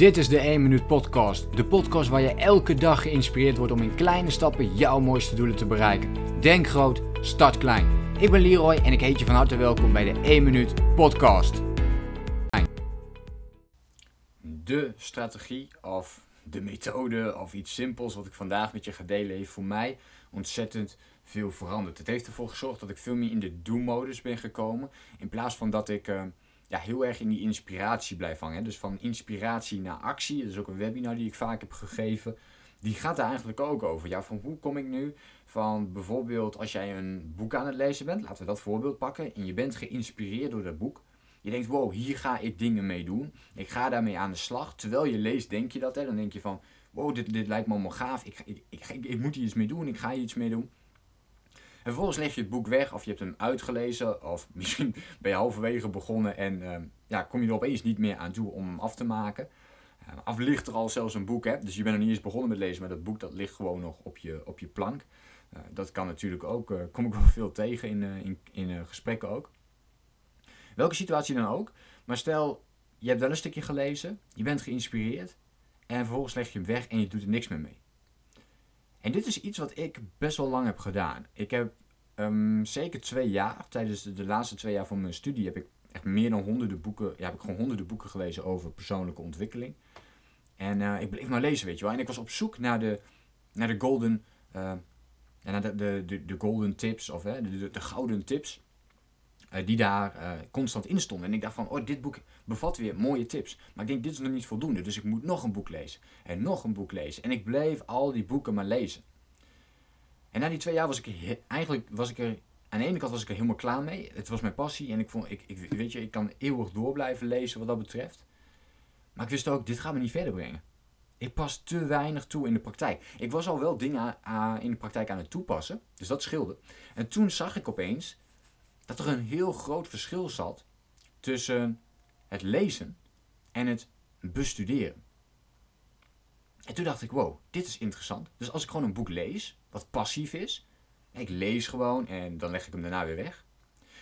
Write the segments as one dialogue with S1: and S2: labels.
S1: Dit is de 1 Minuut Podcast. De podcast waar je elke dag geïnspireerd wordt om in kleine stappen jouw mooiste doelen te bereiken. Denk groot, start klein. Ik ben Leroy en ik heet je van harte welkom bij de 1 Minuut Podcast. De strategie of de methode of iets simpels wat ik vandaag met je ga delen heeft voor mij ontzettend veel veranderd. Het heeft ervoor gezorgd dat ik veel meer in de do-modus ben gekomen. In plaats van dat ik... Uh, ja, heel erg in die inspiratie blijf hangen. Dus van inspiratie naar actie. Dat is ook een webinar die ik vaak heb gegeven. Die gaat daar eigenlijk ook over. Ja, van hoe kom ik nu van bijvoorbeeld als jij een boek aan het lezen bent. Laten we dat voorbeeld pakken. En je bent geïnspireerd door dat boek. Je denkt, wow, hier ga ik dingen mee doen. Ik ga daarmee aan de slag. Terwijl je leest, denk je dat. Hè? Dan denk je van, wow, dit, dit lijkt me allemaal gaaf. Ik, ik, ik, ik, ik moet hier iets mee doen. Ik ga hier iets mee doen. En vervolgens leg je het boek weg of je hebt hem uitgelezen of misschien ben je halverwege begonnen en uh, ja, kom je er opeens niet meer aan toe om hem af te maken. Uh, af ligt er al zelfs een boek, hè? dus je bent nog niet eens begonnen met lezen, maar dat boek dat ligt gewoon nog op je, op je plank. Uh, dat kan natuurlijk ook, kom ik wel veel tegen in, in, in gesprekken ook. Welke situatie dan ook, maar stel je hebt wel een stukje gelezen, je bent geïnspireerd en vervolgens leg je hem weg en je doet er niks meer mee. En dit is iets wat ik best wel lang heb gedaan. Ik heb um, zeker twee jaar, tijdens de, laatste twee jaar van mijn studie, heb ik echt meer dan honderden boeken, ja, heb ik gewoon honderden boeken gelezen over persoonlijke ontwikkeling. En uh, ik bleef maar lezen, weet je wel. En ik was op zoek naar de, naar de golden, uh, naar de, de, de, de, golden tips, of hè, de, de, de gouden tips. Uh, die daar uh, constant in stonden. En ik dacht van, oh, dit boek bevat weer mooie tips. Maar ik denk, dit is nog niet voldoende. Dus ik moet nog een boek lezen. En nog een boek lezen. En ik bleef al die boeken maar lezen. En na die twee jaar was ik eigenlijk was ik er, aan de ene kant was ik er helemaal klaar mee. Het was mijn passie. En ik vond, ik, ik, weet je, ik kan eeuwig door blijven lezen wat dat betreft. Maar ik wist ook, dit gaat me niet verder brengen. Ik pas te weinig toe in de praktijk. Ik was al wel dingen in de praktijk aan het toepassen. Dus dat scheelde. En toen zag ik opeens dat er een heel groot verschil zat tussen het lezen en het bestuderen. En toen dacht ik, wow, dit is interessant. Dus als ik gewoon een boek lees, wat passief is, ik lees gewoon en dan leg ik hem daarna weer weg.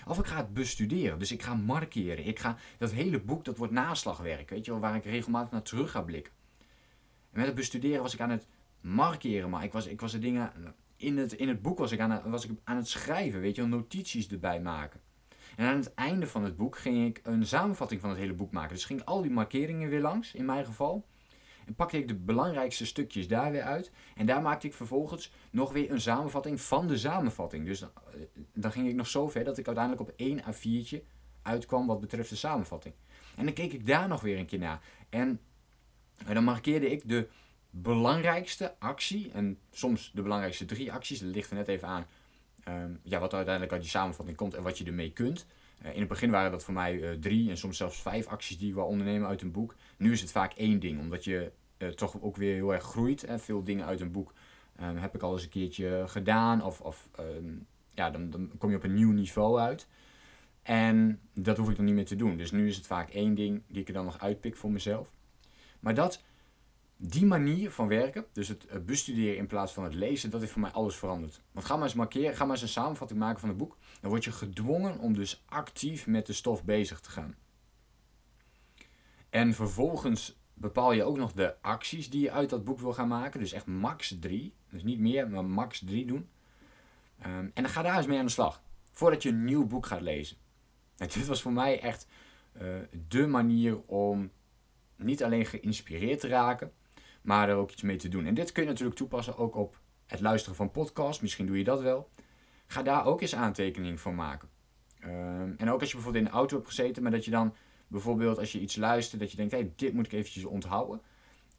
S1: Of ik ga het bestuderen, dus ik ga markeren. Ik ga, dat hele boek, dat wordt naslagwerk, weet je wel, waar ik regelmatig naar terug ga blikken. En met het bestuderen was ik aan het markeren, maar ik was, ik was de dingen in het, in het boek was ik, aan, was ik aan het schrijven, weet je wel, notities erbij maken. En aan het einde van het boek ging ik een samenvatting van het hele boek maken. Dus ging al die markeringen weer langs, in mijn geval. En pakte ik de belangrijkste stukjes daar weer uit. En daar maakte ik vervolgens nog weer een samenvatting van de samenvatting. Dus dan, eh, ging ik nog zo ver dat ik uiteindelijk op één A4'tje uitkwam wat betreft de samenvatting. En dan keek ik daar nog weer een keer naar. En dan markeerde ik de belangrijkste actie, en soms de belangrijkste drie acties, dat ligt er net even aan ehm, ja, wat uiteindelijk uit die samenvatting komt en wat je ermee kunt. Uh, in het begin waren dat voor mij uh, drie en soms zelfs vijf acties die wil ondernemen uit een boek. Nu is het vaak één ding, omdat je uh, toch ook weer heel erg groeit. Hè. Veel dingen uit een boek um, heb ik al eens een keertje gedaan, of, of um, ja, dan, dan kom je op een nieuw niveau uit. En dat hoef ik dan niet meer te doen. Dus nu is het vaak één ding die ik er dan nog uitpik voor mezelf. Maar dat die manier van werken, dus het bestuderen in plaats van het lezen, dat heeft voor mij alles veranderd. Want ga maar eens markeren, ga maar eens een samenvatting maken van het boek. Dan word je gedwongen om dus actief met de stof bezig te gaan. En vervolgens bepaal je ook nog de acties die je uit dat boek wil gaan maken. Dus echt max drie. Dus niet meer, maar max drie doen. Um, en dan ga daar eens mee aan de slag. Voordat je een nieuw boek gaat lezen. En dit was voor mij echt uh, de manier om niet alleen geïnspireerd te raken, maar er ook iets mee te doen. En dit kun je natuurlijk toepassen ook op het luisteren van podcasts. Misschien doe je dat wel. Ga daar ook eens aantekening van maken. Um, en ook als je bijvoorbeeld in de auto hebt gezeten, maar dat je dan bijvoorbeeld als je iets luistert, dat je denkt, hey, dit moet ik eventjes onthouden.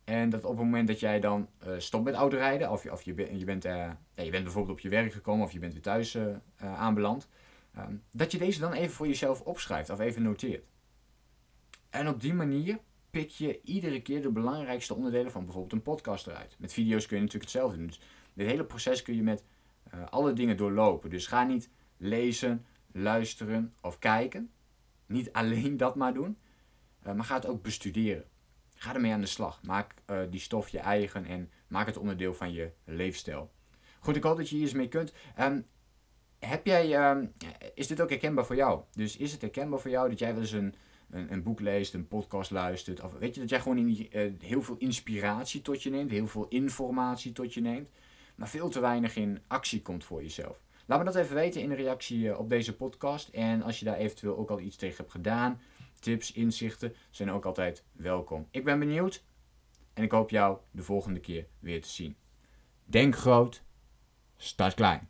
S1: En dat op het moment dat jij dan uh, stopt met autorijden, of, of je, je, bent, uh, je bent bijvoorbeeld op je werk gekomen, of je bent weer thuis uh, aanbeland, um, dat je deze dan even voor jezelf opschrijft, of even noteert. En op die manier pik je iedere keer de belangrijkste onderdelen van bijvoorbeeld een podcast eruit. Met video's kun je natuurlijk hetzelfde doen. Dus dit hele proces kun je met uh, alle dingen doorlopen. Dus ga niet lezen, luisteren of kijken. Niet alleen dat maar doen. Uh, maar ga het ook bestuderen. Ga ermee aan de slag. Maak uh, die stof je eigen en maak het onderdeel van je leefstijl. Goed, ik hoop dat je hier eens mee kunt. Um, heb jij, um, is dit ook herkenbaar voor jou? Dus is het herkenbaar voor jou dat jij wel eens een een, een boek leest, een podcast luistert. Of weet je, dat jij gewoon in, uh, heel veel inspiratie tot je neemt, heel veel informatie tot je neemt. Maar veel te weinig in actie komt voor jezelf. Laat me dat even weten in de reactie op deze podcast. En als je daar eventueel ook al iets tegen hebt gedaan, tips, inzichten, zijn ook altijd welkom. Ik ben benieuwd en ik hoop jou de volgende keer weer te zien. Denk groot, start klein.